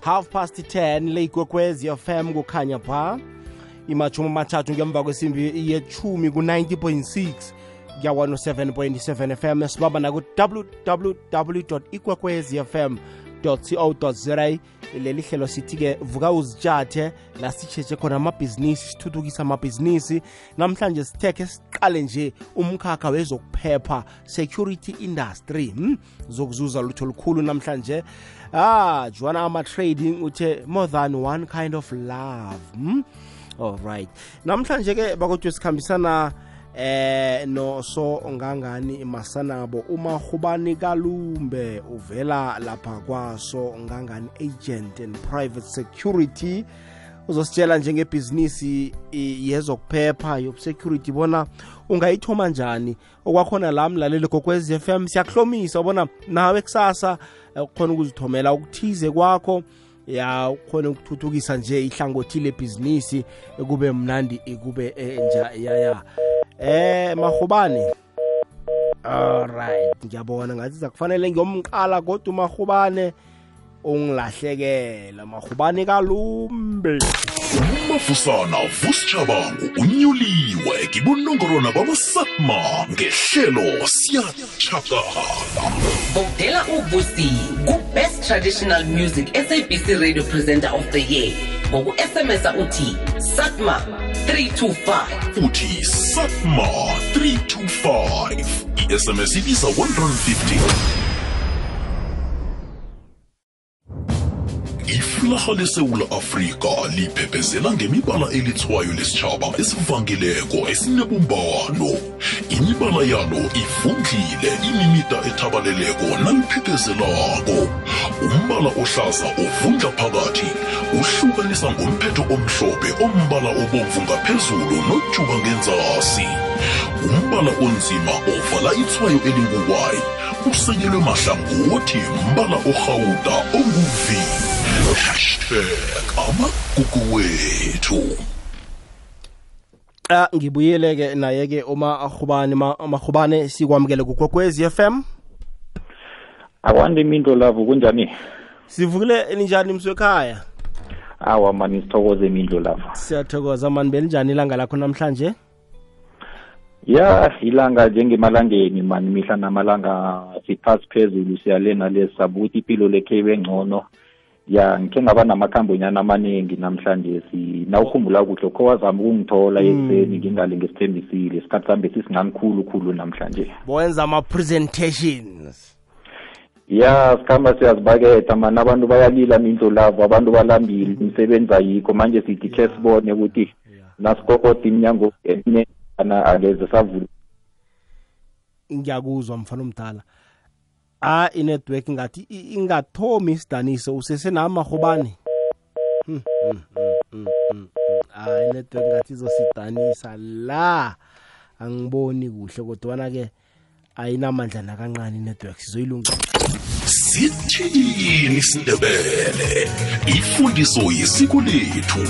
half past 10 leyigwekwezi fm kukhanya pha. Imachumi amathathu ngemva kwesimbi yechumi ku-90.6 kuya 107.7 fm sibamba naku-www ikwekwezi fm co za leli hlelo sithi-ke vuka uzitshathe la sitshetshe khona amabhizinisi sithuthukisa amabhizinisi. Namhlanje sithekhe siqale nje umkhakha wezokuphepha security industry hmm? zokuzuza lutho lukhulu namhlanje ah joana ama-trading uthe more than one kind of love hmm? all right namhlanje ke bakodwa sikhambisana eh no so ngangani masanabo umahubani kalumbe uvela lapha kwaso ngangani agent and private security uzositshela njengebhizinisi yezokuphepha yobusecurity bona ungayithoma njani? Okwakhona la mlaleli gokwez f m siyakuhlomisa ubona nawe kusasa ukhona ukuzithomela ukuthize kwakho. Ya ukhona ukuthuthukisa nje ihlangothi lebhizinisi kube mnandi kube nja yaya ya. Eh mahubani alright ngiyabona ngathi zakufanele ngiyomqala kodwa umahubane ungilahlekela mahubani kalumbe. Umafusana vusichabango unyuliwe kibunongorwana babasatma ngehlelo siyatshakala votela uvusi ku-best traditional music sabc radio presenter of the year. Ngoku-smsa uthi satma 325 futhi satma 325 i-sms ibiza 150 iflaha lesewula afrika liphephezela ngemibala elithwayo lesitshaba esivangileko esinebumbano. Imibala yalo ifundlile imimida ethabaleleko naliphephezelako. Umbala ohlaza ovundla phakathi uhlukanisa ngomphetho omhlophe ombala obomvu ngaphezulu nojuba ngenzasi. Umbala onzima ovala ithwayo elinguwayi usekelwe mahlangothi mbala orhawuda onguvi hashtag amagugu wethu Ah ngibuyele-ke naye-ke uma ahubane mahubane sikwamukele kugogwezi FM akwande imindo lavo kunjani? Sivukile ninjani mswekhaya? Awa mani sithokoze imindlo lavo siyathokoza mani belinjani ilanga lakho namhlanje? Ya ilanga njengemalangeni mani mihla namalanga siphasi phezulu siyale nale sabuthi impilo lekhe ibe ngcono ya ngikhe ngaba namakhambonyana amaningi namhlanje si nawukhumbula kuhle kho wazama ukungithola ekuseni ngingale ngesithembisile isikhathi sami besinganikhulu khulu namhlanje. Bowenza ama-presentations ya sikhamba siyazibaketha mani abantu bayalila mindlo lavo abantu balambile imisebenzi ayikho manje sithi khe sibone ukuthi nasikokode iminyango eminengana angeze savula. Ngiyakuzwa mfana omdala. Ah inetwork ngathi i- ingathomi isidanise usesenamahobane Hmm, hmm, hmm, hmm, hmm, hmm. ah inetwork ngathi izosidanisa la. Angiboni kuhle kodwana-ke ayinamandla nakancane inetwork sizoyilungisa. Sithini isindebele ifundiso yesiko lethu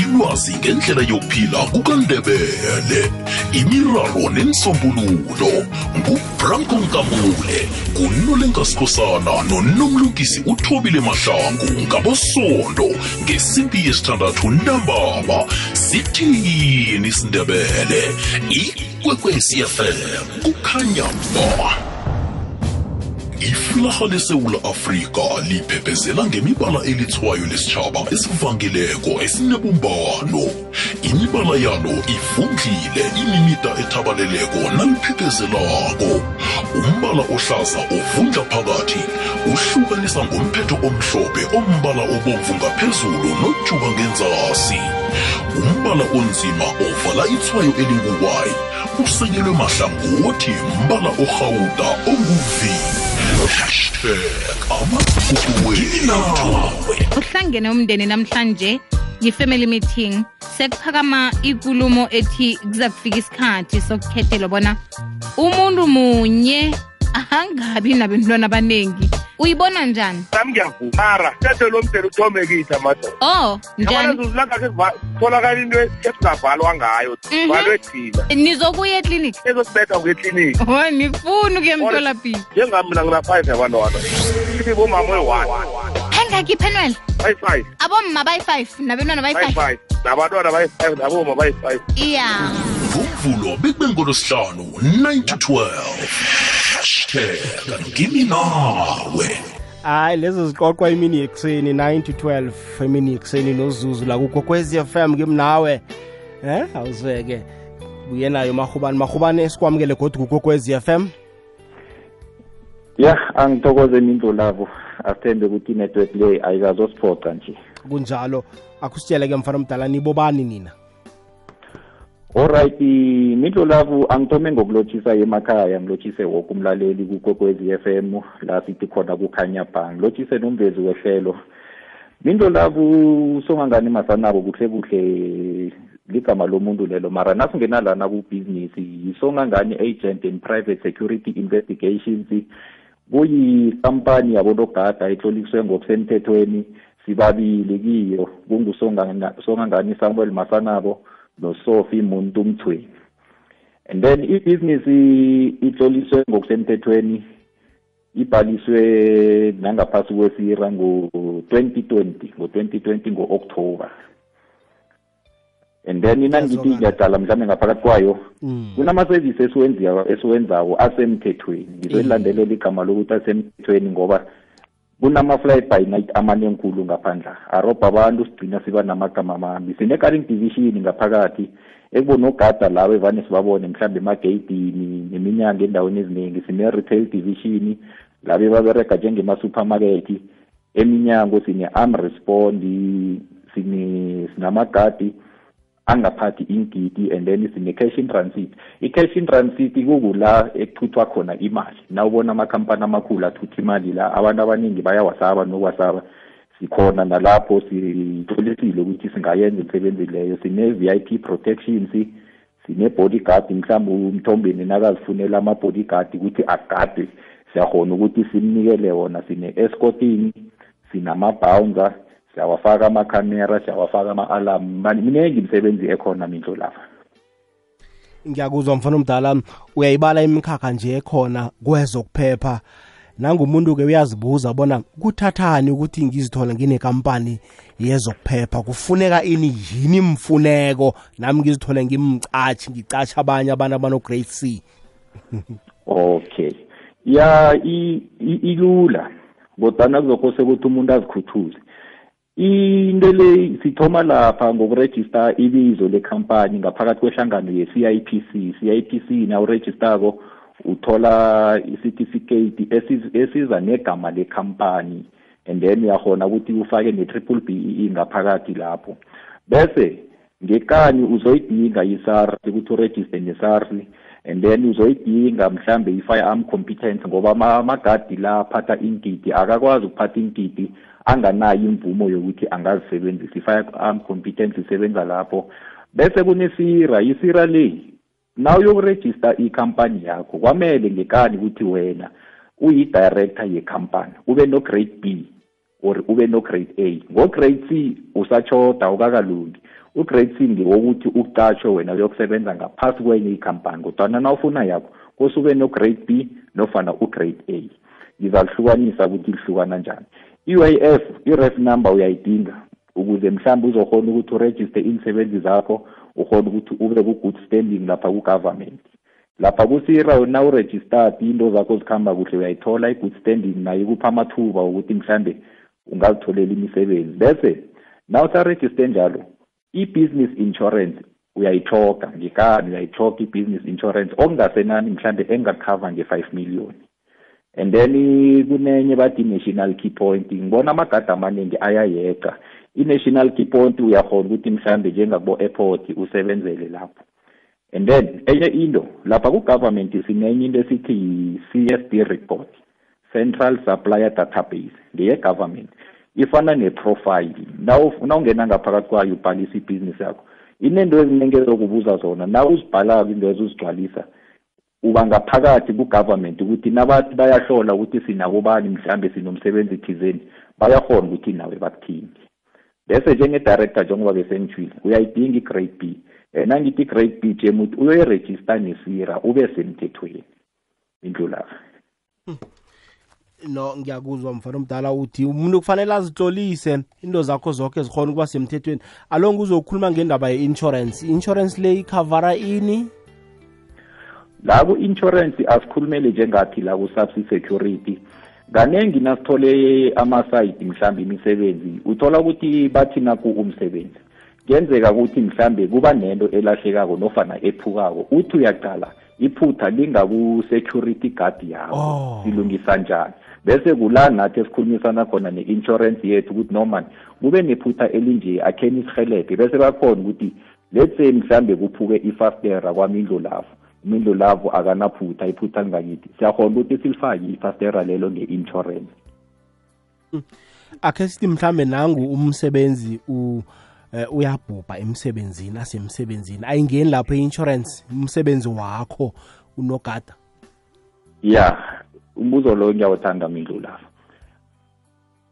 ilwazi ngendlela yokuphila kukandebele imiraro nensombululo ngubranko nkambule kunolenkasikhosana nonomlungisi uthobile mahlangu ngabosondo ngesimbi yesithandathu ntambama sithini isindebele ikwekwecfm kukhanya ba iflaha lesewula afrika liphephezela ngemibala elithwayo lesitshaba esivangileko esinebumbano. Imibala yalo ifundlile imimida ethabaleleko naliphephezelako. Umbala ohlaza ovundla phakathi uhlukanisa ngomphetho omhlophe ombala obomvu ngaphezulu nojuba ngenzasi. Umbala onzima ovala ithwayo elinguwayi usekelwe mahlangothi mbala orhawuda onguvi hashtag amagugu wethu uhlangene umndeni namhlanje yi-family meeting. Sekuphakama ikulumo ethi kuza kufika isikhathi sokukhethelwa bona umuntu munye angabi nabentwana abaningi uyibona njani? Nami ngiyavuma mara sethe lo mdeni uthome kithi amadoda. Oh njani? Tholakala into esingavalwa ngayo Mhm. valwe thina. Nizokuya eklinikhi? Ezosibetha kwekliniki o nifuni ukuya emtholapilo. njengami mina ngina-five yabantwana. Ithi bomama oyi-one. Bayingaki iphenwela bayi-five abomma bayi-five nabentwana bayi-five nabantwana bayi-five naboma bayi-five iya. Ngomvulo bekube ngolosihlanu 9 to 12 hashtag ngimi nawe. Hayi lezo ziqoqwa imini yekuseni 9 to 12 emini yekuseni nozuzu la kugokwezi FM kimnawe eh awuzweke. Buye nayo mahubani mahubani esikwamukele godwa kugokwezi FM ya angithokoze mindlu labo. Asithembe ukuthi inetwork le ayikazosiphoca nje. Kunjalo. Akusitshele ke mfana mdala nibobani nina? Alright mindlu labo angithome ngokulotshisa emakhaya ngilotshise woke umlaleli kukokwezi FM la sithi khona kukhanya bhang. Ngilotshise nomvezi wehlelo. Mindlu labo songangani masanabo kuhle kuhle ligama lomuntu lelo. Mara nasingena lana ku-business yisongangani agent and private security investigations kuyikampani yabonogada etloliswe ngokusemthethweni sibabili kiyo kungusongangani samuel masanabo nosofi muntu mthweni and then ibhizinisi itloliswe ngokusemthethweni ibhaliswe nangaphasi kwesira ngo-2020 ngo-2020 ngo-october. And then nangithi dala mhlawumbe ngaphakathi kwayo. Kunama-service esiwenziwa esiwenzawo asemthethweni. Ngizoyilandelela igama lokuthi asemthethweni ngoba kunama-fly by night amanenkulu ngaphandla. Arobha abantu sigcina siba namagama amambi sine-current division ngaphakathi ekubonogada lawo evane sibabone mhlawumbe emageyidini neminyango endaweni eziningi. Sine-retail division labe baberega njengema-supermarket. Eminyango sine-arm respond sine sinamagadi angaphathi ingidi and then sine-cash in transit. I-cash in transit kukula ekuthuthwa khona imali. Na ubona amakhampani amakhulu athutha imali la abantu abaningi bayawasaba nokwasaba. Sikhona nalapho sitholisile ukuthi singayenza imisebenzi leyo. Sine-v i p protections sine-bodyguard mhlawumbe umthombeni nakazifunela ama-bodyguard ukuthi agade. Siyakhona ukuthi simnikele wona sine-escorting sinama-bouncer siyawafaka amakhamera siyawafaka ama-alarm. Miningi imisebenzi ekhona mindlo lapha. Ngiyakuzwa mfana omdala uyayibala imikhakha nje ekhona kwezokuphepha. Nangumuntu-ke uyazibuza bona kuthathani ukuthi ngizithole nginekampani yezokuphepha? Kufuneka ini yini imfuneko nami ngizithole ngimcatshi ngicashi abanye abantu abano-grade c. Okay. Ya ilula kodwana kuzokose ukuthi umuntu azikhuthuze into le sithoma lapha ngokurejista ibizo lekhampani ngaphakathi kwehlangano ye-CIPC CIPC nawurejistako uthola i-certificate esiza negama lekhampani and then uyakhona ukuthi ufake ne-triple b e ngaphakathi lapho. Bese ngekani uzoyidinga i-SARS ukuthi urejiste ne-SARS and then uzoyidinga mhlambe i-firearm competence ngoba amagadi la aphatha ingidi akakwazi ukuphatha ingidi anganayo imvumo yokuthi angazisebenzisa. I-firearm competence isebenza lapho. Bese kunesira isira le naw uyokurejista ikhampani yakho kwamele ngekani ukuthi wena uyi-director yekhampani ube no-grade b or ube no-grade a. Ngo-grade c usachoda ukakalungi u-grade wokuthi ngewokuthi uqatshwe wena uyokusebenza ngaphasi kwenye ikampani kodwana na ufuna yakho kusube no-grade b nofana u-grade a. Ngizalihlukanisa ukuthi lihlukana njani. i-UIF i-ref number uyayidinga ukuze mhlawumbe uzokhona ukuthi urejiste iinsebenzi zakho ukhona ukuthi ube ku-good standing lapha ku-government. Lapha kusira na uregistered into zakho zikhamba kuhle uyayithola i-good standing nayo ikupha amathuba ukuthi mhlambe ungazitholela imisebenzi. Bese na usaregiste njalo i-business insurance uyayithoga ngekani uyayithoga i-business insurance okungasenani mhlambe engakukhava nge-five million. And then kunenye bathi national key point ngibona amagada amaningi ayayeqa. I-national key point uyakhona ukuthi mhlambe njengabo-airport usebenzele lapho. And then enye into lapha ku-government sinenye into esithi yi-c s d report central supplier database ngeye-government. Ifana ne-profile. Nawungena ngaphakathi kwayo ubhalisa ibhizinisi yakho inento eziningi ezokubuza zona na uzibhalako into ezozigcwalisa uba ngaphakathi ku-government ukuthi nabathi bayahlola ukuthi sinabobani mhlambe sinomsebenzi thizeni bayakhona ukuthi nawe bakuthinge. Bese njenge-director njengoba besengitshile uyayidinga i-grade b. Yena ngithi i-grade b jemuthi uyoyirejista nesira ube semthethweni. Indlu lapha no ngiyakuzwa mfana omdala uthi umuntu kufanele azitlolise into zakho zonke zikhona ukuba semthethweni. Alo nguzokhuluma ngendaba ye-insurance. I-insurance le ikhavara ini? La ku-insurance asikhulumele njengathi la ku-subsea security. Kaningi nasithole amasayidi mhlambe imisebenzi uthola ukuthi bathi naku umsebenzi kuyenzeka ukuthi mhlambe kuba nento elahlekako nofana ephukako. Uthi uyaqala iphutha lingaku-security guard yakho Oh. silungisa njani? Bese kula nathi esikhulumisana khona ne-insurance yethu ukuthi noma kube nephutha elinje akheni isihelebhe bese bakhona ukuthi let's say mhlambe kuphuke ifastera kwamindlu lavo imindlu lavo akanaphutha iphutha lingakithi siyakhona ukuthi silifake ifastera lelo nge-insurance. Akhe sithi mhlambe nangu umsebenzi u eh, uyabhubha emsebenzini asemsebenzini. Ayingeni lapho i-insurance umsebenzi wakho unogada? Ya. Umbuzo lo ngiyawuthanda mindlu lapha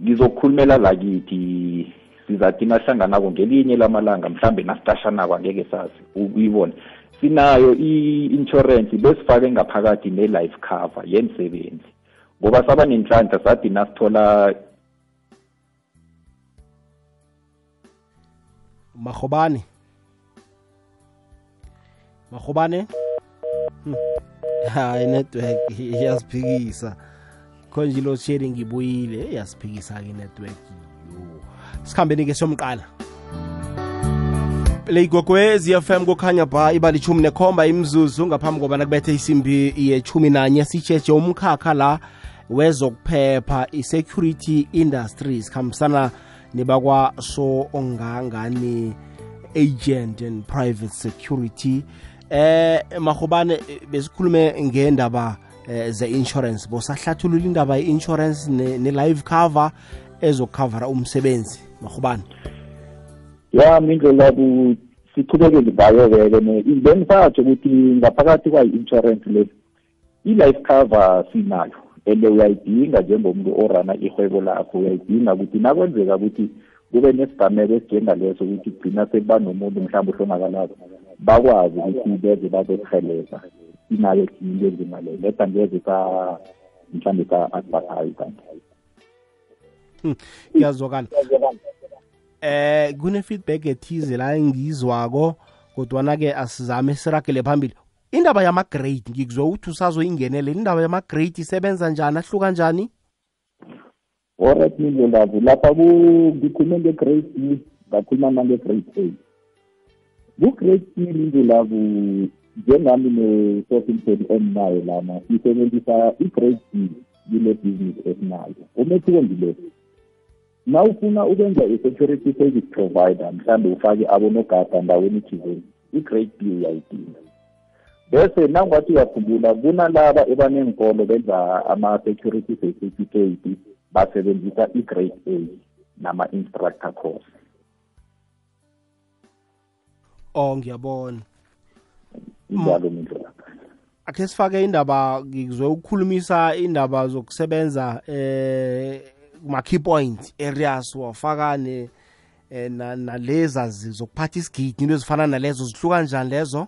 ngizokukhulumela lakithi sizathi nahlanganako ngelinye lamalanga mhlambe nasitashanako angeke sazi uyibone. Sinayo i-insurance besifake ngaphakathi ne-life cover yemsebenzi ngoba saba nenhlanhla sathi nasithola mahobane mahobane. hayi network iyasiphikisa khonje ilo sharing ibuyile iyasiphikisa ke network yo sikhambeni ke somqala le igogwez FM kukhanya ba iba lichumi nekhomba imzuzu. Ngaphambi kobana kubethe isimbi yechumi nanye sitsheje umkhakha la wezokuphepha i-security industries khambisana nebakwa so ongangani agent and private security eh mahobane eh, besikhulume ngendaba eh, ze-insurance. Bosahlathulula indaba ye-insurance ne- ne-live cover ezokukhavara umsebenzi mahobane ya mindlo labu sichubekele ngayo-ke ke bengisatsho ukuthi ngaphakathi kwayi-insurance le i-life cover sinayo and uyayidinga njengomuntu orana ihwebo lakho. Uyayidinga ukuthi nakwenzeka ukuthi kube nesigameko esinjengaleso ukuthi kugcina sekuba nomuntu mhlawumbe ohlongakalako. Bakwazi ukuthi beze bazosiheleza inayo into enzima leyo leda ngeze ka mhlawumbe ka-advertise kanti kuyazwakala. Eh kune feedback ethize la engizwako kodwana ke asizame siragele phambili. Indaba yama-grade ngikuzwe ukuthi usazoyingenele. Indaba yama-grade isebenza njani ahluka njani? Alright mindlo lavu lapha ku- ngikhulume nge-grade b ngakhuluma nange-grade a ku-grade b mindlo lavu njengami ne-sofintel eninayo lana sisebenzisa i-grade b kule business esinayo. Umehluko ngile na ufuna ukwenza i-security service provider mhlawumbe ufake abonogada ndaweni thizeni i-grade b uyayidinga. Bese nangathi uyakhumbula kunalaba ebaneenkolo benza ama-security certificate basebenzisa i-grade a nama-instructor course. Oh ngiyabona. Njalo mindlela akhe sifake indaba ngikuzwe ukukhulumisa indaba zokusebenza eh kuma-key point areas wafaka ne eh, na- nalezazi zokuphatha isigidi into ezifana nalezo zihluka njani lezo?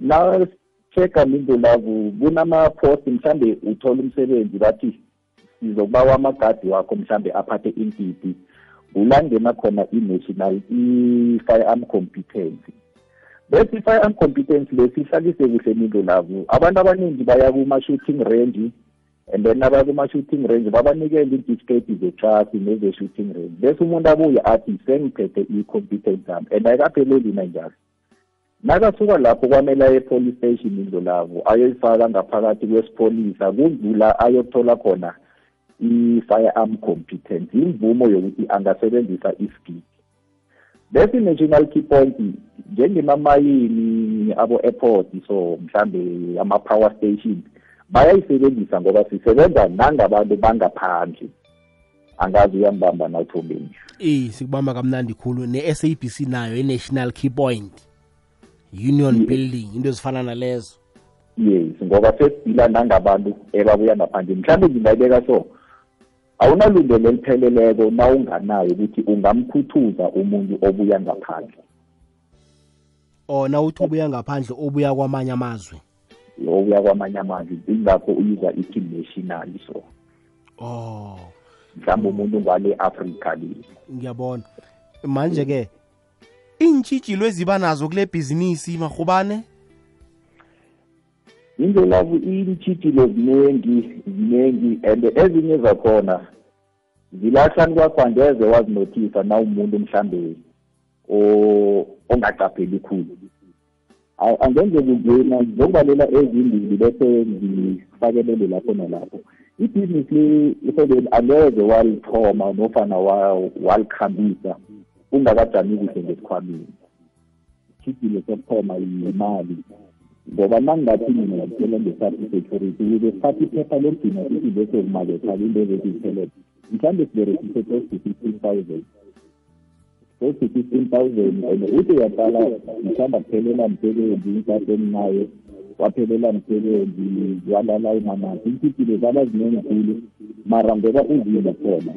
Na check-a lindo lavu kunama-post mhlambe uthola umsebenzi bathi sizokubawa amagadi wakho mhlambe aphathe intiti kulangena khona i-national i-firearm competence. Bese i-firearm competence le sihlalise kuhle lindo lavu abantu abaningi baya kuma-shooting range and then abaya kuma-shooting range babanikela iintifiketi zetrasi neze-shooting range. Bese umuntu abuye athi sengiphethe i-competence yami and ayikapheleli nanjalo. Nakasuka lapho kwamele aye e-police station indlu lavo ayoyifaka ngaphakathi kwesipholisa kudlula ayothola khona i-firearm competence imvumo yokuthi angasebenzisa isigidi bese i-national key point njengemamayini abo-airport so mhlambe ama-power station bayayisebenzisa ngoba sisebenza nangabantu bangaphandle. Angazi uyambamba nawuthombeni eh sikubamba kamnandi khulu. Ne-sabc nayo i-national key point. Union building into ezifana nalezo. Yes ngoba sesidila nangabantu ebabuya ngaphandle. Mhlawumbe ngingayibeka so awunalungelo elipheleleko na unganayo ukuthi ungamkhuthuza umuntu obuya ngaphandle. Ona uthi ubuya ngaphandle obuya kwamanye amazwe. Obuya kwamanye amazwe ingakho uyiza ithi national so oh. Mhlawumbe umuntu ngale afrika le. Ngiyabona. Manje ke iintshijilo eziba nazo kule bhizinisi mahubane indlela iintshijilo ziningi ziningi and ezinye zakhona zilahlani kwakho angeze wazinothisa na umuntu mhlambe o- ongaqapheli khulu. A- angenze kuzena zokubalela ezimbili bese ngifakelele lapho nalapho. Ibhizinisi le ifeleni angeze walithoma nofana wa- walikhambisa ungakajami kuhle ngesikhwameni. Isitshijilo sokuthoma yimali. Ngoba nangingathi mina ngitshela nge-safety security ukuze sithathe iphepha lokugcina sithi bese kumaketha into ezethi ziphelele mhlawumbe siberekise close to fifteen thousand. Close to fifteen thousand and uthi uyaqala mhlawumbe aphelela msebenzi inkathi emnayo waphelela msebenzi walala ungamasi iintshijilo zaba ziningi khulu. Mara ngoba uzile khona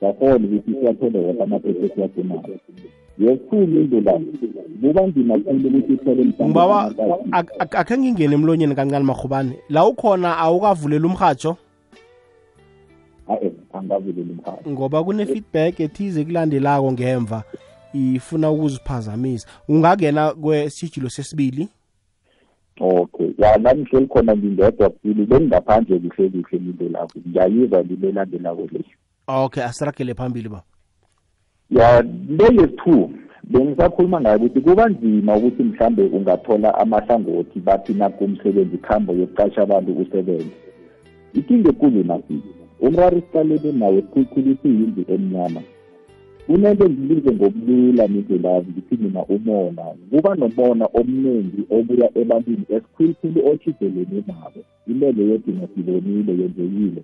sakhona ukuthi siwathole woke amaphepha esiwafunayo yesikhulu indlela kuba nzima khulu ukuthi uthole mhlawumbe ngibawa amakazi. ak- ak- akhe ngingene emlonyeni kancane mahubane la ukhona awukavulela umhatsho hayi angavulela umkhaya ngoba kune-feedback ethize kulandelako ngemva ifuna ukuziphazamisa. Ungangena kwesijilo sesibili? Okay ya nami hleli khona ngingedwa sibili bengingaphandle kuhle kuhle lile lakho ngiyayizwa lile elandelako le. Okay asiragele phambili ba. Ya le yesi-two bengisakhuluma ngayo ukuthi kuba nzima ukuthi mhlambe ungathola amahlangothi bathi nakumsebenzi ikhambo yokuqasha abantu usebenze. Ikinga ekulu nasi umraro isiqalene nawo sikhulukhulu isiyindlu emnyama. Kunento ngilize ngobulula nindlelazi ngithi mina umona kuba nomona omningi obuya ebantwini esikhulukhulu otshidelene nabo. Imele yodina sibonile yenzekile.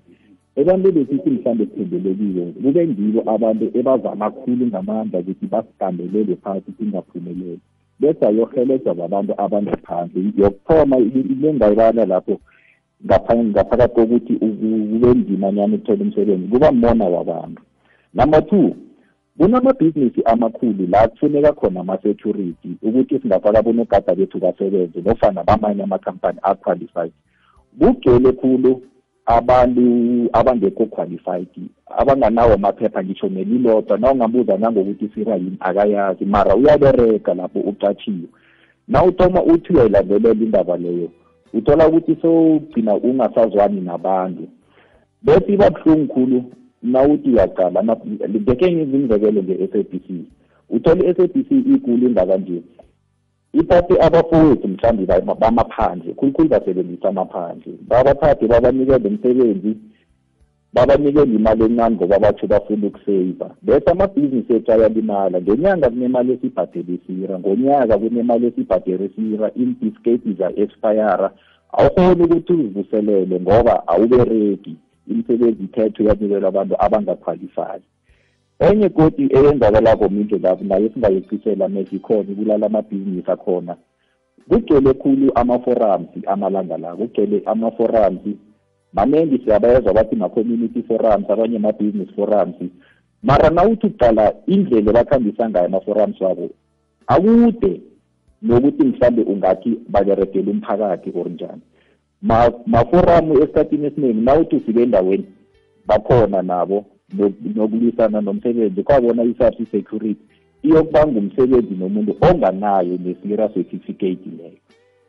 Ebantwini besithi mhlawumbe sithendelekile kube ngibo abantu ebazama khulu ngamandla ukuthi basigambelele phasi singaphumeleli. Bese ayohelejwa babantu abangaphandle. Yokuthoma ile ngayibala lapho ngapha- ngaphakathi kokuthi uku- kube nzimanyana ukuthola umsebenzi kuba mmona wabantu. Number two kunamabhizinisi amakhulu la kufuneka khona ama-security ukuthi singafaka bonogada bethu basebenze nofana bamanye amakhampani aqualified. Kugcwele khulu abantu abangekho qualified abanganawo amaphepha ngisho nelilodwa na ungabuza nangokuthi sira yini akayazi. Mara uyabereka lapho ucatshiwe. Na uthoma uthi uyayilandelela indaba leyo uthola ukuthi sowugcina ungasazwani nabantu. Bese iba buhlungu khulu nawuthi uyaqala ngeke ngizimzekelo nge-s a b c. Uthole i-s a b c ikulu indaba nje ithathe abafowethu mhlawumbe ba- bamaphandle khulukhulu basebenzisa amaphandle. Babathathe babanikele umsebenzi babanikele imali encane ngoba batsho bafuna ukuseyiva bese amabhizinisi ethu ayalimala. Ngenyanga kunemali esibhadelisira ngonyaka kunemali esibhadelisira iimbisketi za-expire awukhoni ukuthi uzivuselele ngoba awubereki imisebenzi ithethwe yanikelwa abantu abangaqualifayi enye koti eyenzakalako mindle lapho nayo singayecisela mezikhona ibulala amabhizinisi akhona. Kugcwele khulu ama-forums amalanga la kugcwele ama-forums maningi siyabayezwa bathi ma-community forums abanye ama-business forums. Mara nawuthi uqala indlela bakhambisa ngayo ama-forums wabo akude nokuthi mhlambe ungathi baberegela umphakathi or njani. Ma- maforamu esikhathini esiningi nawuthi ufike endaweni bakhona nabo nokulwisana nomsebenzi kwabona i-safety security iyokubanga umsebenzi nomuntu onganayo nesira certificate leyo.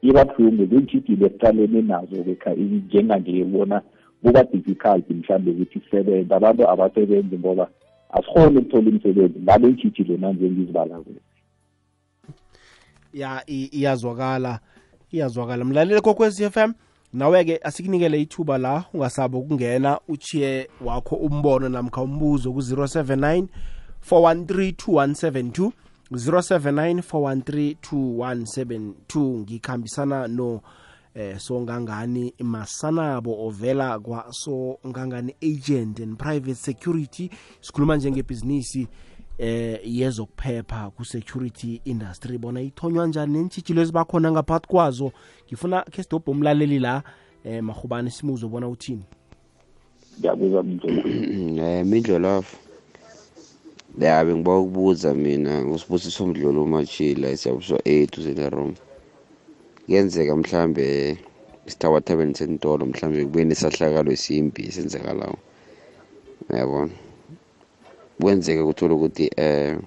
Iba buhlungu ziintshijilo esiqalene nazo-ke kha njenganje ubona kuba difficult mhlawumbe ukuthi sisebenze abantu abasebenzi ngoba asikhoni ukuthola imisebenzi ngale iintshijilo nanjengizibala kwezi ya i- iyazwakala iyazwakala. Mlaleli kokwezi FM nawe-ke asikunikele ithuba la ungasabi ukungena uchiye wakho umbono namkha umbuzo ku-079 413 079 413 ngikhambisana no eh songangani masanabo ovela kwa songangani agent and private security. Sikhuluma njengebhizinisi eh yezokuphepha ku-security industry bona ithonywa njani? Neentshijilo ezibakhona ngaphakathi kwazo. Ngifuna khe sidobhe umlaleli la eh mahubane simuzo bona uthini. Ngiyakuzwa mindlela um mindlolafu ya bengiba ukubuza mina ngusibusiso mdlolo umachila esiyabuswa eight usenerom kuyenzeka mhlambe isitawa tavern sentolo mhlawumbe kube nesahlakalo esimbi esenzekalayo uyabona? Kwenzeke kuthola ukuthi eh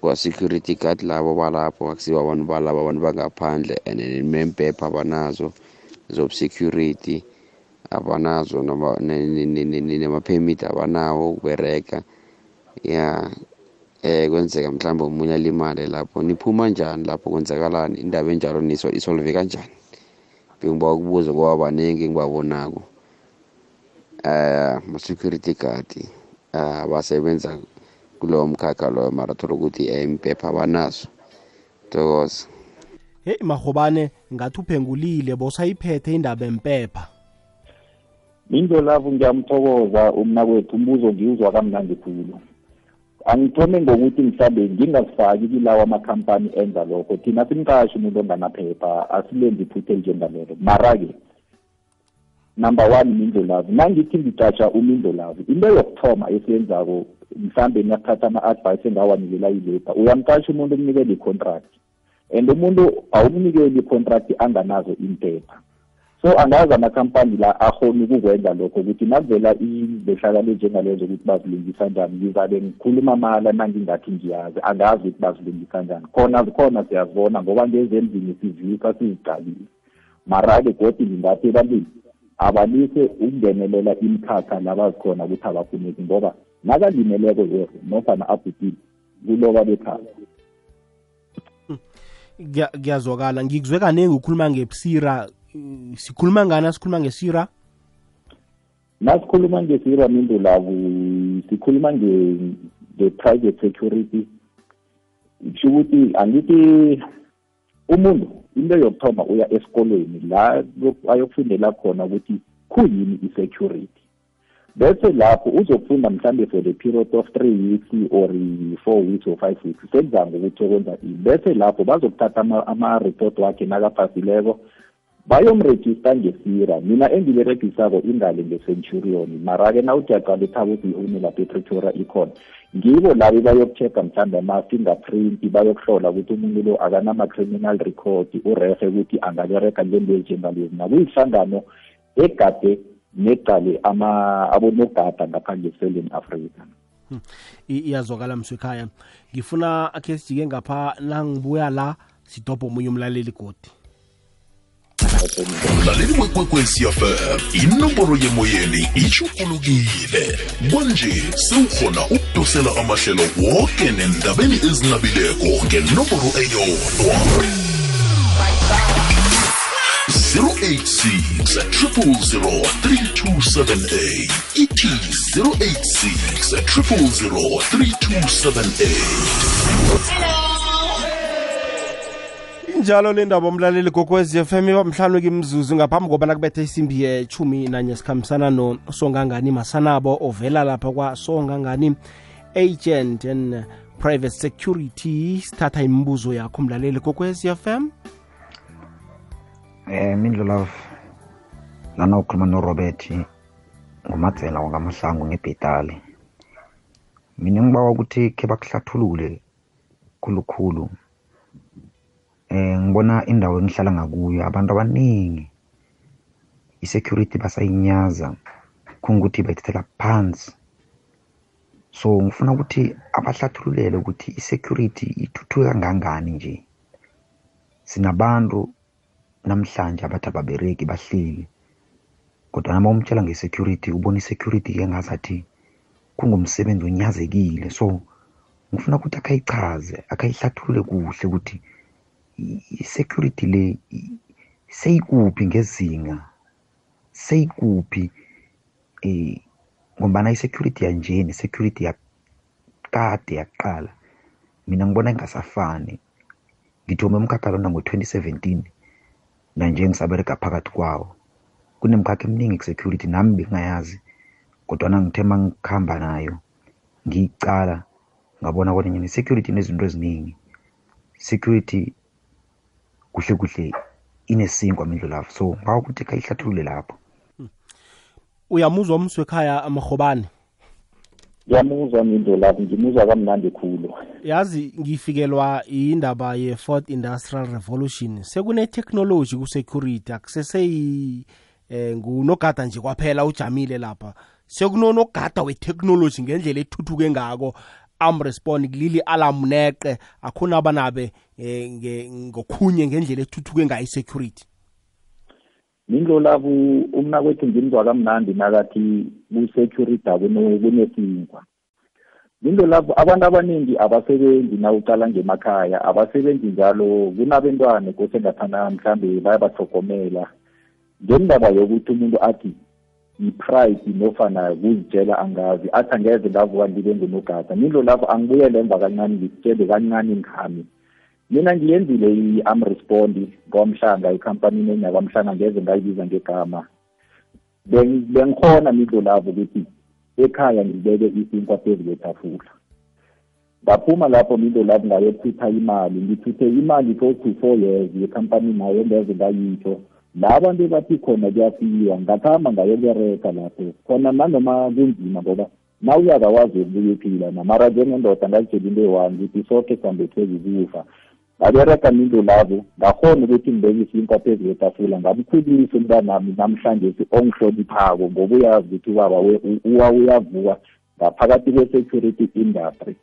kwa-security guard labo balapho akusibo abantu balabo abantu bangaphandle and nempepha abanazo zobu-security abanazo namaphemiti abanawo ukubereka ya eh kwenzeka mhlawumbe omunye alimale lapho niphuma njani lapho kwenzakalani indaba enjalo niso isolve kanjani? Bengiba ukubuza ngoba baningi engibabonako eh ma-security guard. Uh, basebenza kulowo mkhakha loyo mara thola ukuthi um impepha abanazo tokoza heyi mahobane ngathi uphengulile bosayiphethe indaba empepha. Indlolavu ngiyamthokoza umnakwethu umbuzo ngiwuzwa kamnandi khulu. Angithome ngokuthi mhlawumbe ngingazifaki kilawo amakhampani enza lokho thina simqashi umuntu onganaphepha asilenzi iphutha elinjengalelo. Mara-ke number one mindlolavu nangithi ngicatsha umindlolavu into yokuthoma esiyenzako mhlambe niyakuthatha ama-advice engawanikela ilabor uyamqasha umuntu umnikele i-contract. And umuntu awumnikeli i-contract anganazo impepha so angazi amakhampani la akhona ukukwenza lokho ukuthi nakuvela izehlakalo njengalezo ukuthi bazilungisa njani ngizabe ngikhuluma mala nangingathi ngiyazi. Angazi ukuthi bazilungisa njani. Khona khona siyazibona ngoba ngezemzini sizisa sizicalile mara-ke godi ngingathi ebantwini abalise ukungenelela imikhakha la bazikhona ukuthi abafuneki ngoba nakalimeleko yero nofana abhutile kuloba bekhaya. Kuyazwakala. Ngikuzwe kaningi ukhuluma ngebusira sikhuluma ngani? Sikhuluma ngesira? Nasikhuluma ngesira mindu labo sikhuluma nge-private security. Kusho ukuthi angithi umuntu into yokuthoma uya esikolweni la ayokufundela khona ukuthi khuyini i-security. Bese lapho uzokufunda mhlambe for the period of three weeks or four weeks or five weeks sekuzanga ukuthi okwenza ini. Bese lapho bazokuthatha ama-report wakhe nakaphasileko bayomrejista ngesira. Mina engiberegisako ingale nge-centurion mara-ke na uthi aqala ethaba ukuthi lapho epretoria ikhona ngibo labo bayokucheck mhlawumbe ama-fingerprint bayokuhlola ukuthi umuntu lo akanama-criminal record urehe ukuthi angabereka ngento ezinjengalezi nakuyihlangano egade negcale abonogada ngaphandle eseleni africa iyazwakala mswekhaya ngifuna akhe sijike ngapha nangibuya la sidobha omunye umlaleli godi mlaleli wekwekwecfm inomboro yemoyeni ishukulukile kwanje sewukhona ukudosela amahlelo woke nendabeni ezinabileko ngenomboro eyodwa. 086 000 3278 ithi 086 000 3278 injalo le ndaba omlaleli gokwez FM ibamhlanu kimzuzu ngaphambi kobana kubethe isimbi yechumi nanye sikhambisana nosongangani masanabo ovela lapha kwasongangani agent and private security. Sithatha imibuzo yakho mlaleli gokwez FM eh mindlulav lana ukhuluma norobert ngumadzela wangamahlangu ngebhetali. Mina ngibawa ukuthi khe bakuhlathulule khulukhulu. Eh ngibona indawo engihlala ngakuyo abantu abaningi. I-security basayinyaza kungukuthi bayithathela phansi. So ngifuna ukuthi abahlathululele ukuthi i-security ithuthuke kangangani nje. Sinabantu namhlanje abathi ababereki bahleli. Kodwa nama umtshela nge-security ubona i-security ke ngazathi kungumsebenzi onyazekile so ngifuna ukuthi akayichaze akayihlathulule kuhle ukuthi i-security le seyikuphi ngezinga? Seyikuphi eh ngombana i-security yanje ne-security yakade yaqala mina ngibona ingasafani. Ngithome umkhakha lona ngo-2017 nanje ngisabereka phakathi kwawo. Kunemkhakha eminingi ku-security nami bengingayazi kodwana ngithe ma ngikuhamba nayo ngiyicala ngabona kodwa nyani security nezinto eziningi. Security kuhle kuhle inesinkwa mindlu lapho. So ngawa ukuthi kayihlathulule lapho. Uyamuzwa umswe ekhaya amahobane ngiyamuzwa mindo lapho ngimuzwa kamnandi khulu. Yazi ngifikelwa indaba ye-fourth industrial revolution. Sekune-technology ku-security akuseseyi eh ngunogada nje kwaphela ujamile lapha. Sekunonogada we-technology ngendlela ethuthuke ngako. Amrespond kulili alarm neqe akhona abanabe eh nge- ngokhunye ngendlela ethuthuke ngayo i-security. Mindo lapho umnakwethu ngimzwa kamnandi nakathi ku-security akuno- kunesinkwa into lapho abantu abaningi abasebenzi na uqala ngemakhaya abasebenzi njalo kunabentwana kose ngathana mhlambe bayabahlogomela ngendaba yokuthi umuntu athi i-pride nofana kuzitshela angazi athi angeze ngavuka ngibe ngunogada. Minto lapho angibuyele emva kancane ngikutshele kancane ngami. Mina ngiyenzile i-amrespond kwamhlanga ekhampanini enyakwamhlanga ngeze ngayibiza ngegama. Beng- bengikhona minto lapho ukuthi ekhaya ngibeke isinkwa phezu kwetafula. Ngaphuma lapho minto lapho ngayokuthutha imali ngithuthe imali close to four years yekhampani nayo ngeze ngayitsho la abantu bathi khona kuyafiwa ngakhamba ngayokereka lapho. Khona nanoma kunzima ngoba na uyakawazi ukubuya ephila namara njengendoda ngazitshela into eyi-one ukuthi soke sambethwe ngabereka minto labo ngakhona ukuthi ngibekise isinkwa phezu kwetafula ngamkhulisa umntanami namhlanje ongihloniphako ngoba uyazi ukuthi ubaba uwa uyavuka ngaphakathi kwe-security industry.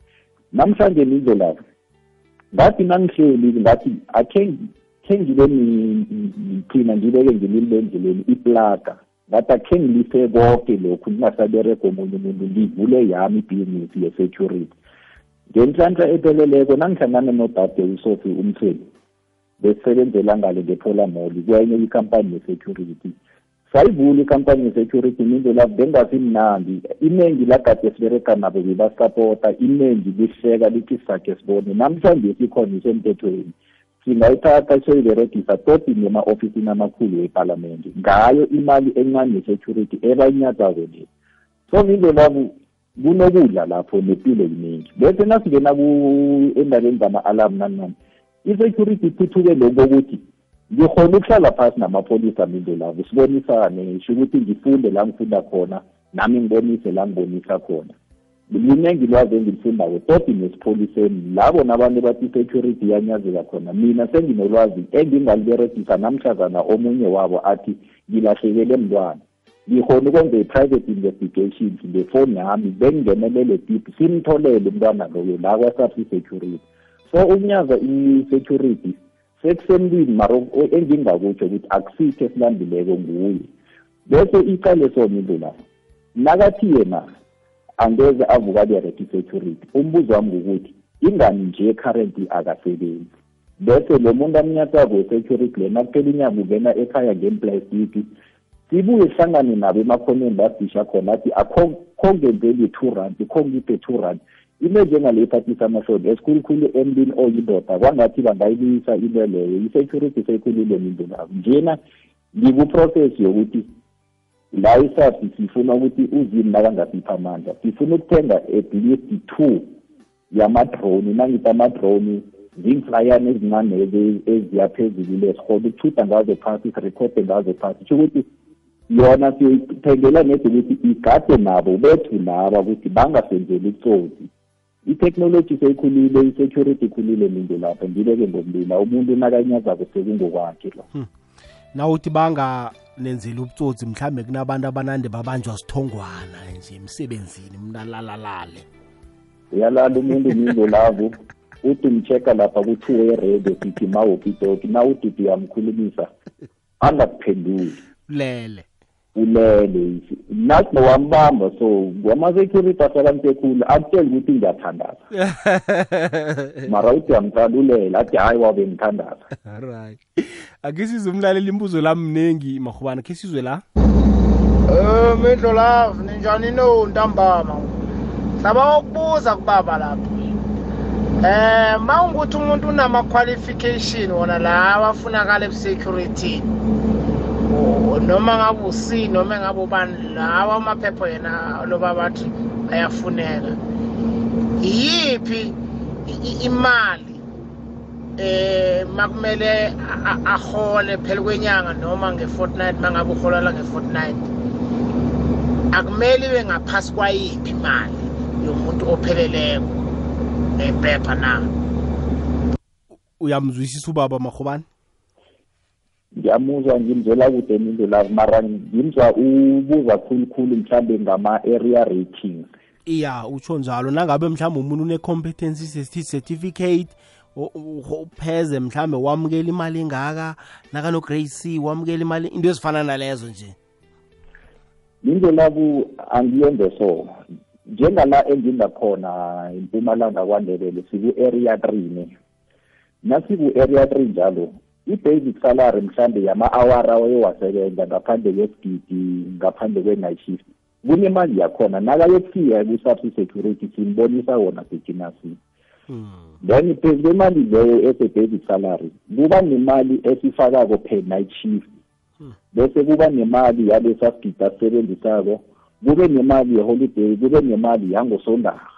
Namhlanje nizo labo ngathi nangihleli ngathi akhe khe ngibe ni- ni- thina ngibeke ngilile endleleni iplaga. Ngathi akhe ngilise konke lokhu kungasaberega omunye umuntu ngivule yami ibhizinisi ye-security. Ngenhlanhla epheleleko nangihlangane nodade usofi umthweni besebenzela ngale ngephola mall kwenye ikampani ye-security. Sayivula ikampani ye-security into lapho bengasimnandi iningi lagade sibereka nabo bebasapota iningi lihleka lithi sakhe sibone. Namhlanje sikhona isemthethweni. Singayithatha soyiberegisa toti nema-ofisini amakhulu epalamende ngayo imali encane ye-security ebayinyazako le. So into labo kunokudla lapho nempilo yiningi bese nasingena endabeni zama-alarm nanani nani i-security ithuthuke lokhu ukuthi ngikhona ukuhlala phasi namapholisa mindo labo sibonisane sho ukuthi ngifunde la ngifunda khona nami ngibonise la ngibonisa khona liningi ilwazi engilifundako todi nesipholiseni labo nabantu bathi i-security iyanyazeka khona. Mina senginolwazi engingaliberegisa namhlazana omunye wabo athi ngilahlekele mntwana. Ngikhona ukwenza i-private investigations ngefoni yami bengingenelele deep simtholele umntwana loyo la kwa-subs security. So ukunyaza i-security sekusemntwini maro engingakutsho ukuthi akusikho esilambileko nguye. Bese iqale sona into lapho nakathi yena angeze avuka abereka i-security. Umbuzo wami ngukuthi ingani nje currently akasebenzi? Bese lo muntu amnyatsako we-security lena kuphela inyanga ungena ekhaya ngemplastiki sibuye sihlangane nabo emakhoneni basisha khona athi akho ngenzeli two rand kho ngiphe two rand. Into njengale iphathisa amahloni esikhulukhulu emntwini oyindoda kwangathi bangayilisa into leyo. I-security seyikhulile minto labo njena ngikuprocess yokuthi la isafi sifuna ukuthi uzini nakangasipha amandla. Sifuna ukuthenga at least two yamadrone. Nangithi amadrone zingiflayana ezincane ezi- eziyaphezulu lesikhona ukuthutha ngazo phasi sirekhode ngazo phasi. Sho ukuthi yona siyoyithengela nede ukuthi igade nabo bethu laba ukuthi bangasenzeli utsotsi i-technology seyikhulile i-security ikhulile minto lapho ngibeke ngomlila umuntu nakanyazako sekungokwakhe lo. Nawuthi banganenzeli ubutsotsi mhlambe kunabantu abanande babanjwa sithongwana nje emsebenzini mnalalalale uyalala umuntu mingo lavo uthi mcheka lapha kuthiwa eradio sithi mawopitoki na uthi uyamkhulumisa angakuphenduli. Lele ulele nathi nowambamba so ama-security ahlakaniphe khulu. Akutshela ukuthi ngiyathandaza mara uthi uyamthanda ulele athi hayi wabe ngithandaza right. Ake sizwe umlalela imbuzo lami mningi mahubana khe sizwe la? Eh mindlo love ninjani no ntambama? Saba ukubuza kubaba lapha Eh mawunguthi umuntu unama qualification wona lawa afunakala ebusecurity. Noma ngabe uC noma ngabe ubani lawa amaphepha yena loba bathi ayafuneka yiphi i- i- imali eh makumele ahole phela kwenyanga noma nge-fortnight mangabe uholela nge-fortnight? Akumele ibe ngaphasi kwayiphi imali yomuntu opheleleko nephepha na? Uyamzwisisa ubaba mahobane ngiyamuzwa ngimzwela kude into lavo mara ngimzwa ubuza khulukhulu mhlambe ngama-area ratings. Iya utsho njalo. Nangabe mhlawumbe umuntu une-competency certificate o- u- upheze mhlawumbe wamukela imali engaka nakano-grade c wamukela imali into ezifana nalezo nje. Into labo angiyenze so. Njengala engingakhona impumalanga kwandebele siku-area three ne. Nasiku-area three njalo i-basic salary mhlambe yama-awara oyowasebenza ngaphandle kwesigidi ngaphandle kwe-night shift kunemali yakhona. Nakayokufika ku-subs security simbonisa wona sekinasi then phezu kwemali leyo ese-basic salary kuba nemali esifakako per night shift. Bese kuba nemali yalesa sigidi asisebenzisako kube nemali yeholiday kube nemali yangosondarha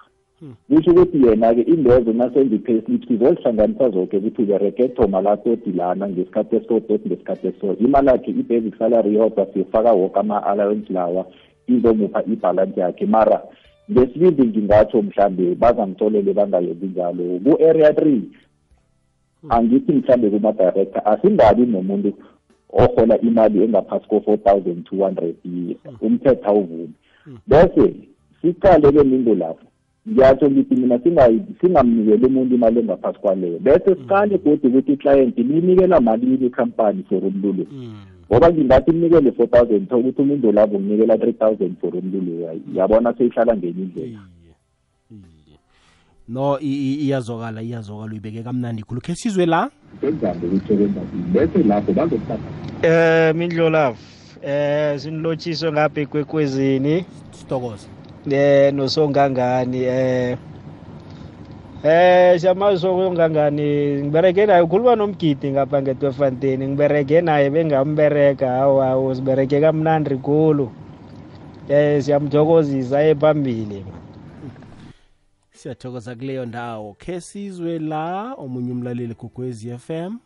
kusho ukuthi yena-ke indezo nasenza i-payslip sizozihlanganisa zonke ukuthi ubereke thoma latoti lana ngesikhathi esisodoti ngesikhathi esiso imali yakhe i-basic salary yodwa sifaka woke ama-allowance lawa izomupha ibhalansi yakhe. Mara ngesibindi ngingatsho mhlambe bazangitholele bangayenzi njalo. Ku-area three angithi mhlambe kuma-director asingabi nomuntu ohola imali engaphasi ko-four thousand two hundred umthetho awuvumi. Bese siqale-ke mingo lapho ngiyatsho ngithi mina singayi- singamnikeli umuntu imali engaphasi kwaleyo. Bese siqale godi ukuthi iclient liyinikela malini ikhampani for umlulu ngoba ngingathi mnikele four thousand tho ukuthi umuntu labo nginikela three thousand for umlulu yabona seyihlala ngenye indlela. No i- i- iyazwakala iyazwakala uyibeke kamnandi khulu. Khe sizwe la? Senzani ukuthi okwenza bese lapho bazokuthatha Eh Mindlolavu eh sinilotshiso ngapha ekwekwezini. Sithokoze. Eh nosongangani eh Eh siyamazi sokuyongangani ngibereke naye ukhuluma nomgidi ngapha ngetwefanten ngibereke naye bengambereka hawu hawu sibereke kamnandi khulu. Eh siyamthokozisa ephambili siyathokoza kuleyo ndawo. Khe sizwe la omunye umlaleli kukwezi fm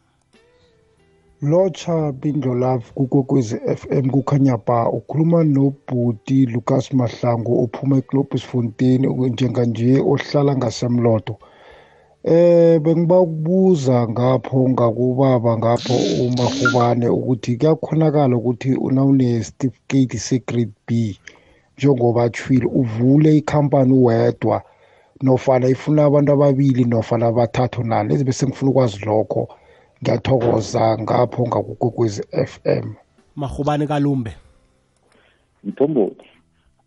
lotsha bindlolavu kukokwezi FM kukhanya ba ukhuluma nobhuti Lucas Mahlangu ophuma eGlobus Fontaine njenganje ohlala ngasemlodo eh bengiba ukubuza ngapho ngakubaba ngapho umahubane ukuthi kuyakhonakala ukuthi unawune certificate se-grade B njengoba atshwile uvule ikhampani wedwa nofana ifuna abantu ababili nofana abathathu nani ezi bese ngifuna ukwazi lokho. Ngiyathokoza ngapho ngakukokwezi FM mahubane kalumbe? Mthombothi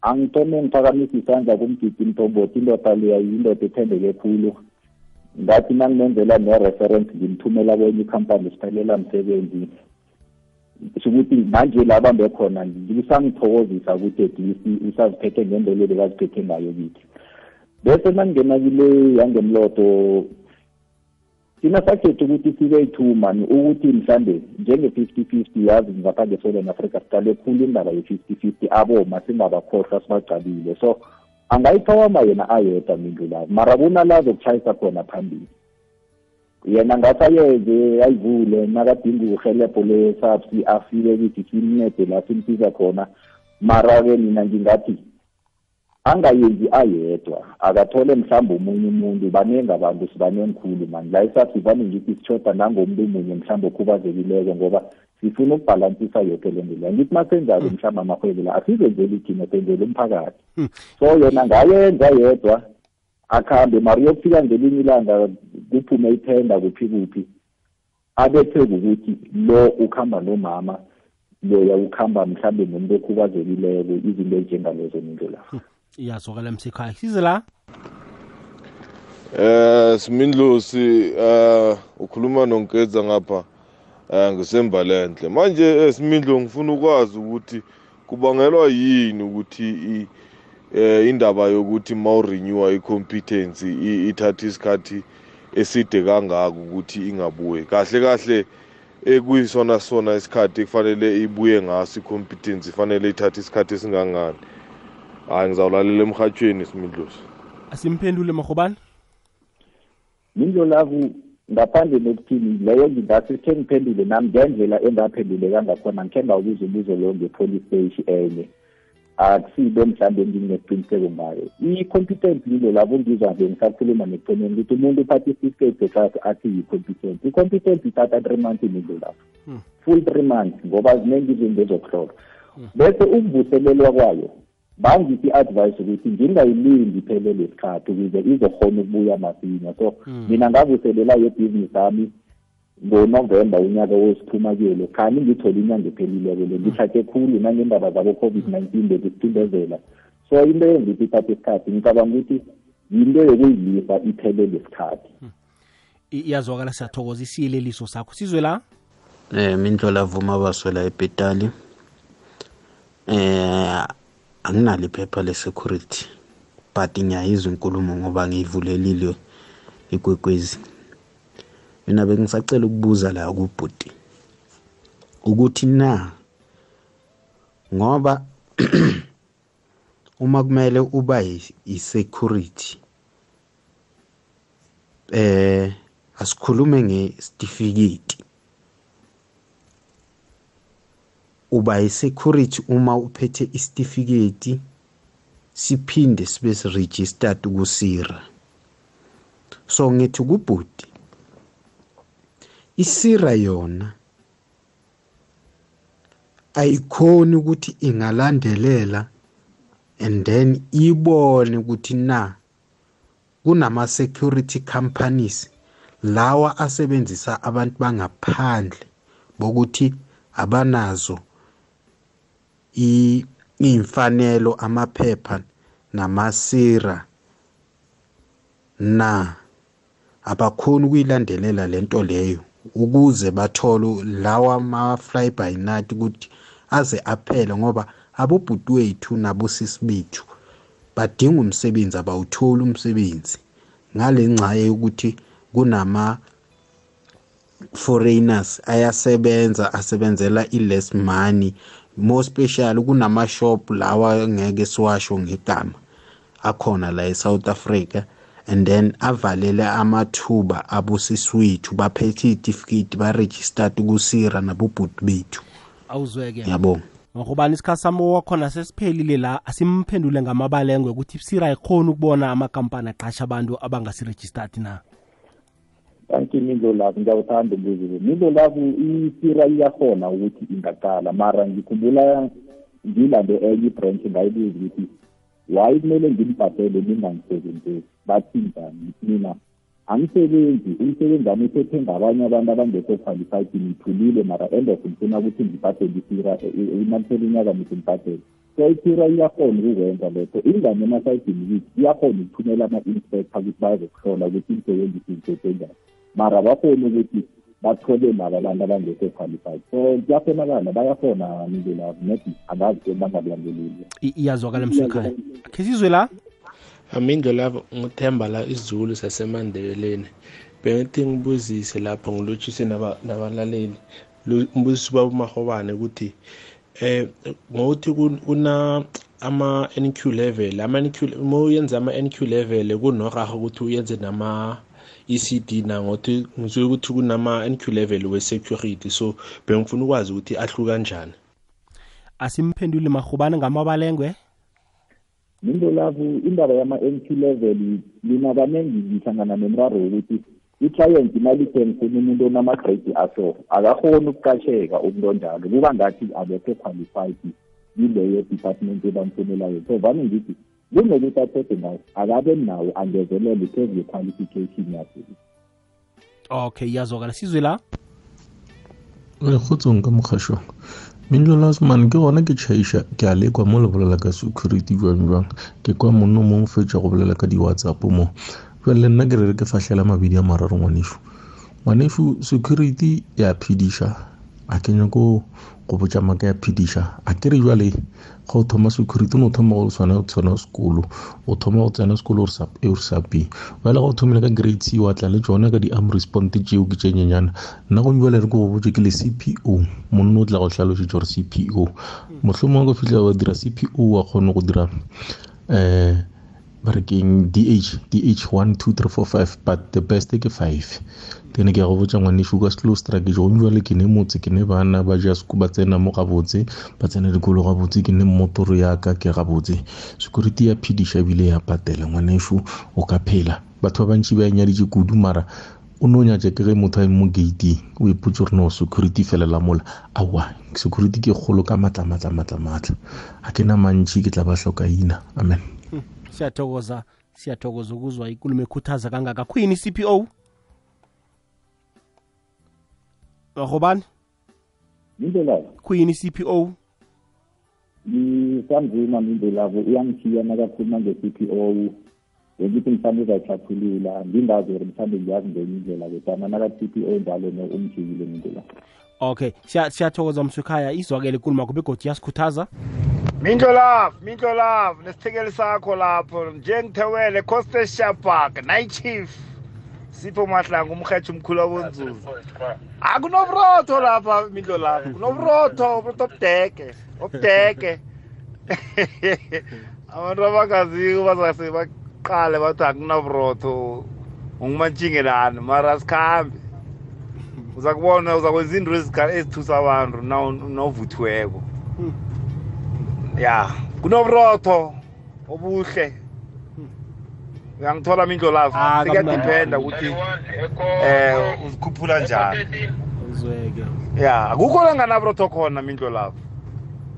angithome ngiphakamisa isandla kumgidi mthombothi indoda leya yindoda ethembeke khulu. Ngathi nangimenzela ne-reference ngimthumela kwenye ikhampani siphelela msebenzi. Ukuthi manje la bambe khona ngisangithokozisa ukuthi at least usaziphethe ngendlela ebekaziphethe ngayo kithi. Bese nangingena kile yangemloto thina sakhetha ukuthi sibe yi-two man ukuthi mhlambe njenge-fifty fifty yazi ngapha nge-southern africa siqale khulu indaba ye-fifty fifty aboma singabakhohlwa sibacalile so angayithoma yena ayedwa mindlu labo mara kunalazo kuchayisa khona phambili. Yena ngasayenze ayivule nakadinga uhelebho le-sabs afike kithi simncede la simsiza khona. Mara-ke mina ngingathi angayenzi ayedwa. Akathole mhlawumbe omunye umuntu. Baningi abantu sibaningi khulu mani la isaphi vane ngithi sishoda nangomuntu omunye mhlawumbe okhubazekileko ngoba sifuna ukubhalansisa yoke le nto leyo ngithi masenjalo mhlawumbe amahwebo la asizenzeli thina senzele umphakathi. So yena ngayenza yedwa akhambe mara uyokufika ngelinye ilanga kuphume ithenda kuphi kuphi abethe ukuthi lo ukuhamba nomama loya ukuhamba mhlawumbe nomuntu okhubazekileko izinto ezinjengalezo ninto la iyazwakala msekhaya size la? Eh Simindlosi eh ukhuluma nonkeza ngapha eh ngisembalenhle manje eh, Simindlo ngifuna ukwazi ukuthi kubangelwa yini ukuthi eh indaba yokuthi mawurenewa icompetence ithatha isikhathi eside kangaka ukuthi ingabuye kahle kahle ekuyisona sona isikhathi kufanele ibuye ngaso icompetence ifanele ithathe isikhathi esingangani. Hayi ngizawulalela emhatshweni simidlosi asimphendule mahobane mindlolavu lavu ngaphandle nokuthini leyo ngingase khe ngiphendule nami ngendlela engaphenduleka ngakhona ngikhe ngawubuza umbuzo leyo nge-police stage enye. Akusibe mhlawumbe enginginesiqiniseko ngayo. I-competent lilo labo ngizwa nje ngisakhuluma neqeneni ukuthi umuntu uphathe i-certificate sakhe athi yi-competent i-competent ithatha three months imilo lapho full three months ngoba ziningi izinto ezokuhlola. Bese ukuvuselelwa kwayo bangithi i-advice ukuthi ngingayilindi phele lesikhathi ukuze izokhona ukubuya masinya. So mina ngavuselela yebhizinisi yami ngonovemba unyaka wesiphuma kuyelo khani ngithole inyanga ephelileko le ngithathe khulu nangendaba zabo-covid-19 bekusicindezela so into engithi ithatha isikhathi ngicabanga ukuthi yinto yokuyilisa iphelele isikhathi I- iyazwakala siyathokoza isiyeleliso sakho. Sizwe la? Um mindlola vuma baswela ebhetali eh anginalo iphepha le-security but ngiyayizwa inkulumo ngoba ngiyivulelile ikwekwezi. Mina bengisacela ukubuza la kubhuti ukuthi na ngoba uma kumele uba yi- yi-security eh asikhulume ngesitifiketi uba yi-security uma uphethe isitifiketi siphinde sibe registered kusira so ngithi kubhuti isira yona ayikhoni ukuthi ingalandelela and then ibone ukuthi na kunama security companies lawa asebenzisa abantu bangaphandle bokuthi abanazo iy'mfanelo amaphepha namasira na abakhoni ukuyilandelela lento leyo ukuze bathole lawa ma-fly by night ukuthi aze aphele ngoba abobhuti wethu nabosisi bethu badinga umsebenzi abawutholi umsebenzi. Ngale ngcaye yokuthi kunama foreigners ayasebenza asebenzela i-less money more special kunama-shop lawa ngeke siwasho ngegama. Akhona la e-south africa and then avalele amathuba abosiswethu baphethe iy'tifiketi baregistered kusira nabobhuti bethu. Awuzweke. Ngiyabonga ngokubani isikhathi sami wakhona sesiphelile la asimphendule ngamabalengwe ukuthi sira ikhona ukubona amakampani aqasha abantu abangasiregistered na. Thank imindlolavu ngiyawuthanda umbuzo lo. Imindlolavu isira iyakhona ukuthi ingaqala. Mara ngikhumbula ngilande enye ibranch ngayibuza ukuthi why kumele ngimbhadele ningangisebenzisi bathi njani? Mina angisebenzi. Umsebenzi wami uthethe ngabanye abantu abangekho qualified. Ngithulile mara end of ngifuna ukuthi ngibhadele isira imathela unyaka nithi ngibhadele. So isira iyakhona ukukwenza lokho. Ingane emasayidini kithi iyakhona ukuthumela ama-inspector ukuthi bazokuhlola ukuthi imsebenzi sizithethe njani mara bakhona ukuthi bathole laba abantu abangekho qualified. So kuyakhonakala bayakhona mindlela maybe angazi ke bangakulandeleli. I- iyazwakala msekhaya khe sizwe la? Amindo lapho ngithemba la isizulu sasemandebeleni bengithi ngibuzise lapho ngilotshise naba- nabalaleli. Lu- umbuziso ubaba umahobane ukuthi eh ngokuthi kun- kuna ama NQ level ama NQ uma uyenza ama NQ level kunoraha ukuthi uyenze nama ECD na ngokuthi ngizwe ukuthi kunama NQ level we security so bengifuna ukwazi ukuthi ahluka kanjani. Asimphendule mahubane ngamabalengwe? Into lapho indaba yama-NQ level mina kaningi ngihlangana nemraro wokuthi i-client imali ngifuna umuntu onama-grade aso akakhoni ukuqasheka umuntu onjalo. Kuba ngathi abekho qualified yileyo department ebamfunelayo so vane ngithi kunokuthi athethe ngayo akabe nawo angezelele phezu kwe-qualification yakhe. Okay iyazwakala sizwe la? Kgotsong ka mokgašong mindlo lasman ke gona ke tšhaiša ke a lekwa mo le bolela ka security jwang jwang? Ke kwa monno mo fetša go bolela ka di-whatsapp mo. Jale le nna ke re re ke fahlela mabedi a mararo ngwanešu ngwanešu security ya phediša a ke nyako go botša maka ya phediša a ke re jwale ga o thoma security o ne o thoma o tshwana tshwana sekolo o thoma go tsena sekolo o re sa pe ele ga o thomile ka grade c wa tla le tsone ka di-arm respond tseo ke tše nyenyana. Nna go jale re ke go botse ke le cpo monno o. Tla go tlhalošetša gore cpo mohlomong ka fitlhela wa dira cpo wa kgone go dira um barekeng d h dh dh 1 2 3 4 5 but the best ke 5 ne ke go botsa ngwaneso ka slow strike jo jale ke ne motse ke ne bana ba ja seko tsena mo gabotse ba tsena dikolo gabotse ke ne mmotoro yaka ke gabotse. Security ya phediša ebile ya patela ngwaneso o ka phela. Batho ba bantši ba enyaditše kudu mara o ne o nyatša ke ge motho a mo gating o ipotse gore no security felela mola. Aowa security ke kgolo ka matla matla matla matla. Ga ke na mantši ke tla ba hlokaina amen. Siyathokoza siyathokoza ukuzwa ikulumo ekhuthaza kangaka. Khuyini cpo rhobani mindlela khuyini cpo ngisamzima mindlelavo uyangithiya nakakhuluma nge-cpo bengithi mhlawumbe uzayihlathulula ngingazi uri mhlawumbe ngiyazi ngenye indlela kodwana naka-cpo njalo no umjikile mindlela okay siya- siyathokoza mswekhaya izwakele ikulumo yakho begodi yasikhuthaza Mindlo love, Mindlo love, nesithekeli sakho lapho. Njengithewele Coste Shabak, Night Chief. Sipho Mahlangu umkhetho umkhulu wabonzuzu. Akunobrotho lapha Mindlo love, kunobrotho, ubrotho obudeke, obudeke. Abantu abangaziko bazase baqale bathi akunabrotho. Ungumantshingelani mara asikhambe. Uza kubona uzakwenza into ezika- ezithusa abantu nawu- nawuvuthiweko. ya kunoburotho obuhle uyangithola mindlo lavo Ah, sekuyadipenda ukuthi eh uzikhuphula njani uzweke ya akukho la nganaburotho khona mindlo lavo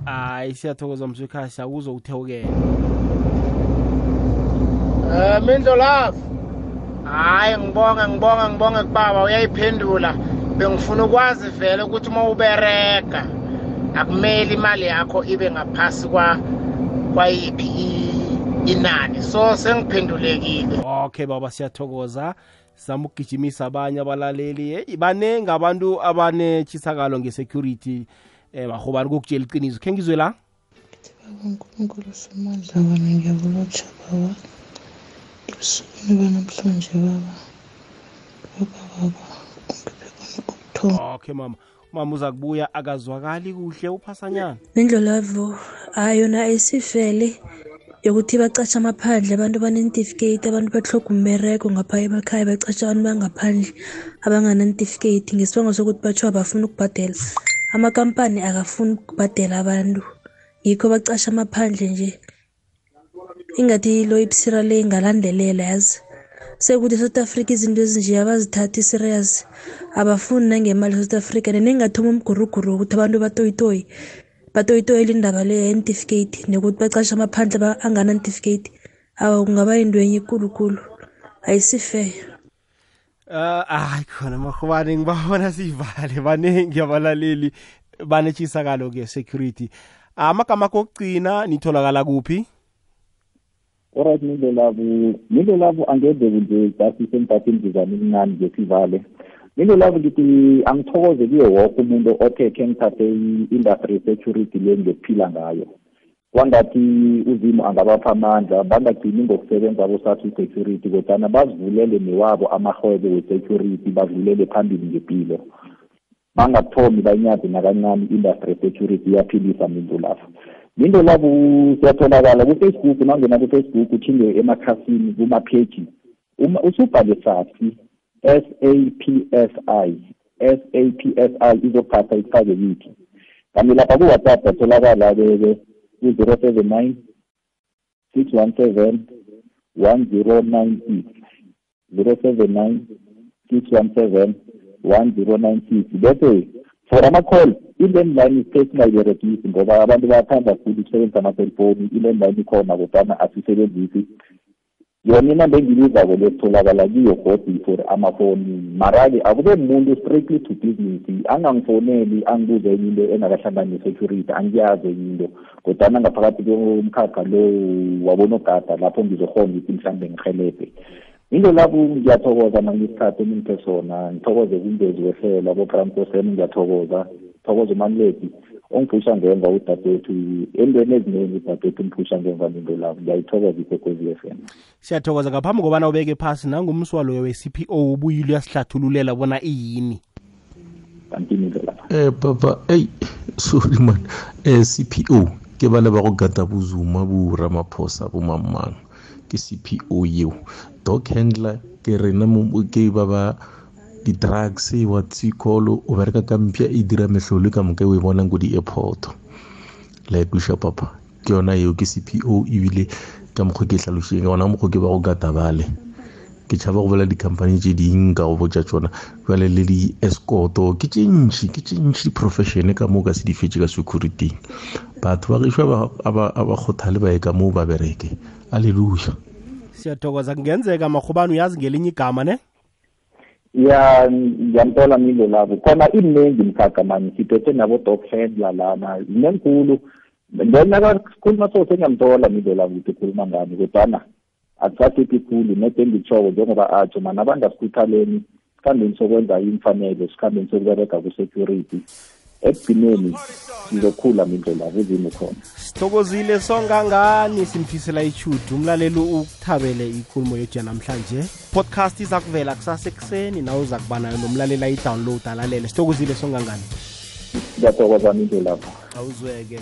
hayi siyathokoza mswekhaya siyakuzwa uthewukele Eh Mindlo love. Hayi ngibonga ngibonga ngibonga kubaba uyayiphendula. Bengifuna ukwazi vele ukuthi uma ubereka akumele imali yakho ibe ngaphasi kwa kwayiphi i- inani. So sengiphendulekile. okay baba siyathokoza. Sizama ukugijimisa abanye abalaleli. Hey baningi abantu abanetshisakalo nge-security. Um bahobani kokutshela iqiniso? Khe ngizwe la. Unkulunkulu somandla wena ngiyabulutsha baba ebusukwini banamhlanje baba. Baba baba ukuthoma okay mama. Mama uza kubuya akazwakali kuhle uphasanyana. Mindlolavo hayi yona ayisifele. Yokuthi bacatsha amaphandle abantu banentifiketi abantu bahloga umbereko ngapha emakhaya bacatsha abantu bangaphandle abanganantifiketi ngesibongo sokuthi batsho abafuna ukubhadela amakampani akafuni ukubhadela abantu yikho bacasha amaphandle nje. Ingathi lo ibsira le ingalandelela yazi? Sekuthi e-south africa izinto ezinje abazithathi serious abafuni nangemali e-south africa neningathoma umguruguru wokuthi abantu batoyitoyi batoyitoyela indaba le yentifiketi nekuthi bacasha amaphandle ba- anganantifiketi awa kungaba yinto enye kulukulu ayisifair. Uh, hayi khona mahobane ngibabona siyivale baningi abalaleli banetshisakalo ke-security amagama akho okugcina nitholakala kuphi? Lavo mindlo lavo angeze nje just isemkhathini ngizana imincane nje mindlo lavo ngithi angithokoze kuye woke umuntu othe khe ngithathe i-industry security le ngiyokuphila ngayo. Kwangathi uzimu angabapha amandla bangagcini ngokusebenza bosathi security kodwana bazivulele newabo amarhwebo we-security bavulele phambili ngempilo bangathomi banyazi nakancane i-industry security iyaphilisa mintu lapho. Mintu labo siyatholakala kufacebook nangena kufacebook uthinge emakhasini kumapheji Uma- usubhale safi s a p s i s a p s i izokuphatha ifake kithi kanti lapha ku-whatsapp atholakala-ke ku-zero seven nine six one seven one zero nine six. zero seven nine six one seven one zero nine six. Bese for ama-call i-landline sesingayiberegisi ngoba abantu bayathanda kakhulu ukusebenzisa ama-cellphone i-landline ikhona kodwana asisebenzisi yona inamba engibizako lesitholakala kiyo godi for amafoni mara-ke akube muntu strictly to business. Angangifoneli angibuze enye into engakahlangani ne-security angiyazi enye into. Kodwana ngaphakathi komkhakha lo wabonogada lapho ngizokhona ukuthi mhlawumbe ngihelebhe into lapho ngiyathokoza nangisikhathi eningiphe sona ngithokoze kumbezi wehlelo abofrankoseni ngiyathokoza. Thokoza umanledi ongiphusha ngemva udadewethu entweni eziningi udadewethu umphusha ngemva into lapho ngiyayithokoza ikwekwezi f m. Siyathokoza ngaphambi kobana ubeke phasi nangumswalo we-cpo ubuyile uyasihlathululela bona iyini? Kantinile lapha eh papa ey sorry man. Eh cpo ke ba le ba go gata bozuma bo ramaphosa bo mamang ke cpo eo dog handler ke rena mo- ke ba ba di-drugs wa tsikolo o bereka ka mpia e dira metlholo ka moka e bonang ko di-airport. Like usha papa ke yona eo ke cpo ebile ka mokgwa ke tlhaloseng ka ona mokgwa ke ba go katabale ke tšhaba go bola di-company tse ding ka go botsa tsona jale le di-escoto ke tše ke tše ntšhi di-professione ka moo ka se di fetse ka securityng batho ba gešwa a ba kgothale ba ye ka moo ba bereke. Alleluja siyathokoza kungenzeka marhubani uyazi ngelinye igama ne ya ngiyamtola milo labo. Khona iningi mkhakha mani siphethe nabo-dog handler lana zinenkulu ngonyaka sikhuluma so sengiyamtola milo labo ukuthi ukhuluma ngani kodwana akusasethi khulu nede engitshoko njengoba atsho mana abantu asikhuthaleni sikhambeni sokwenza imfanelo sikhambeni sokubereka ku-security. Ekugcineni sizokhula mindlo labo uzimu khona. Sithokozile songangani simfisela ichudu. Umlaleli ukuthabele ikhulumo yethu yanamhlanje podcast iza kuvela kusasa ekuseni nawe uza kuba nayo nomlaleli ayidownload alalele. Sithokozile songangani. Ngiyathokoza mindlo lapho awuzweke.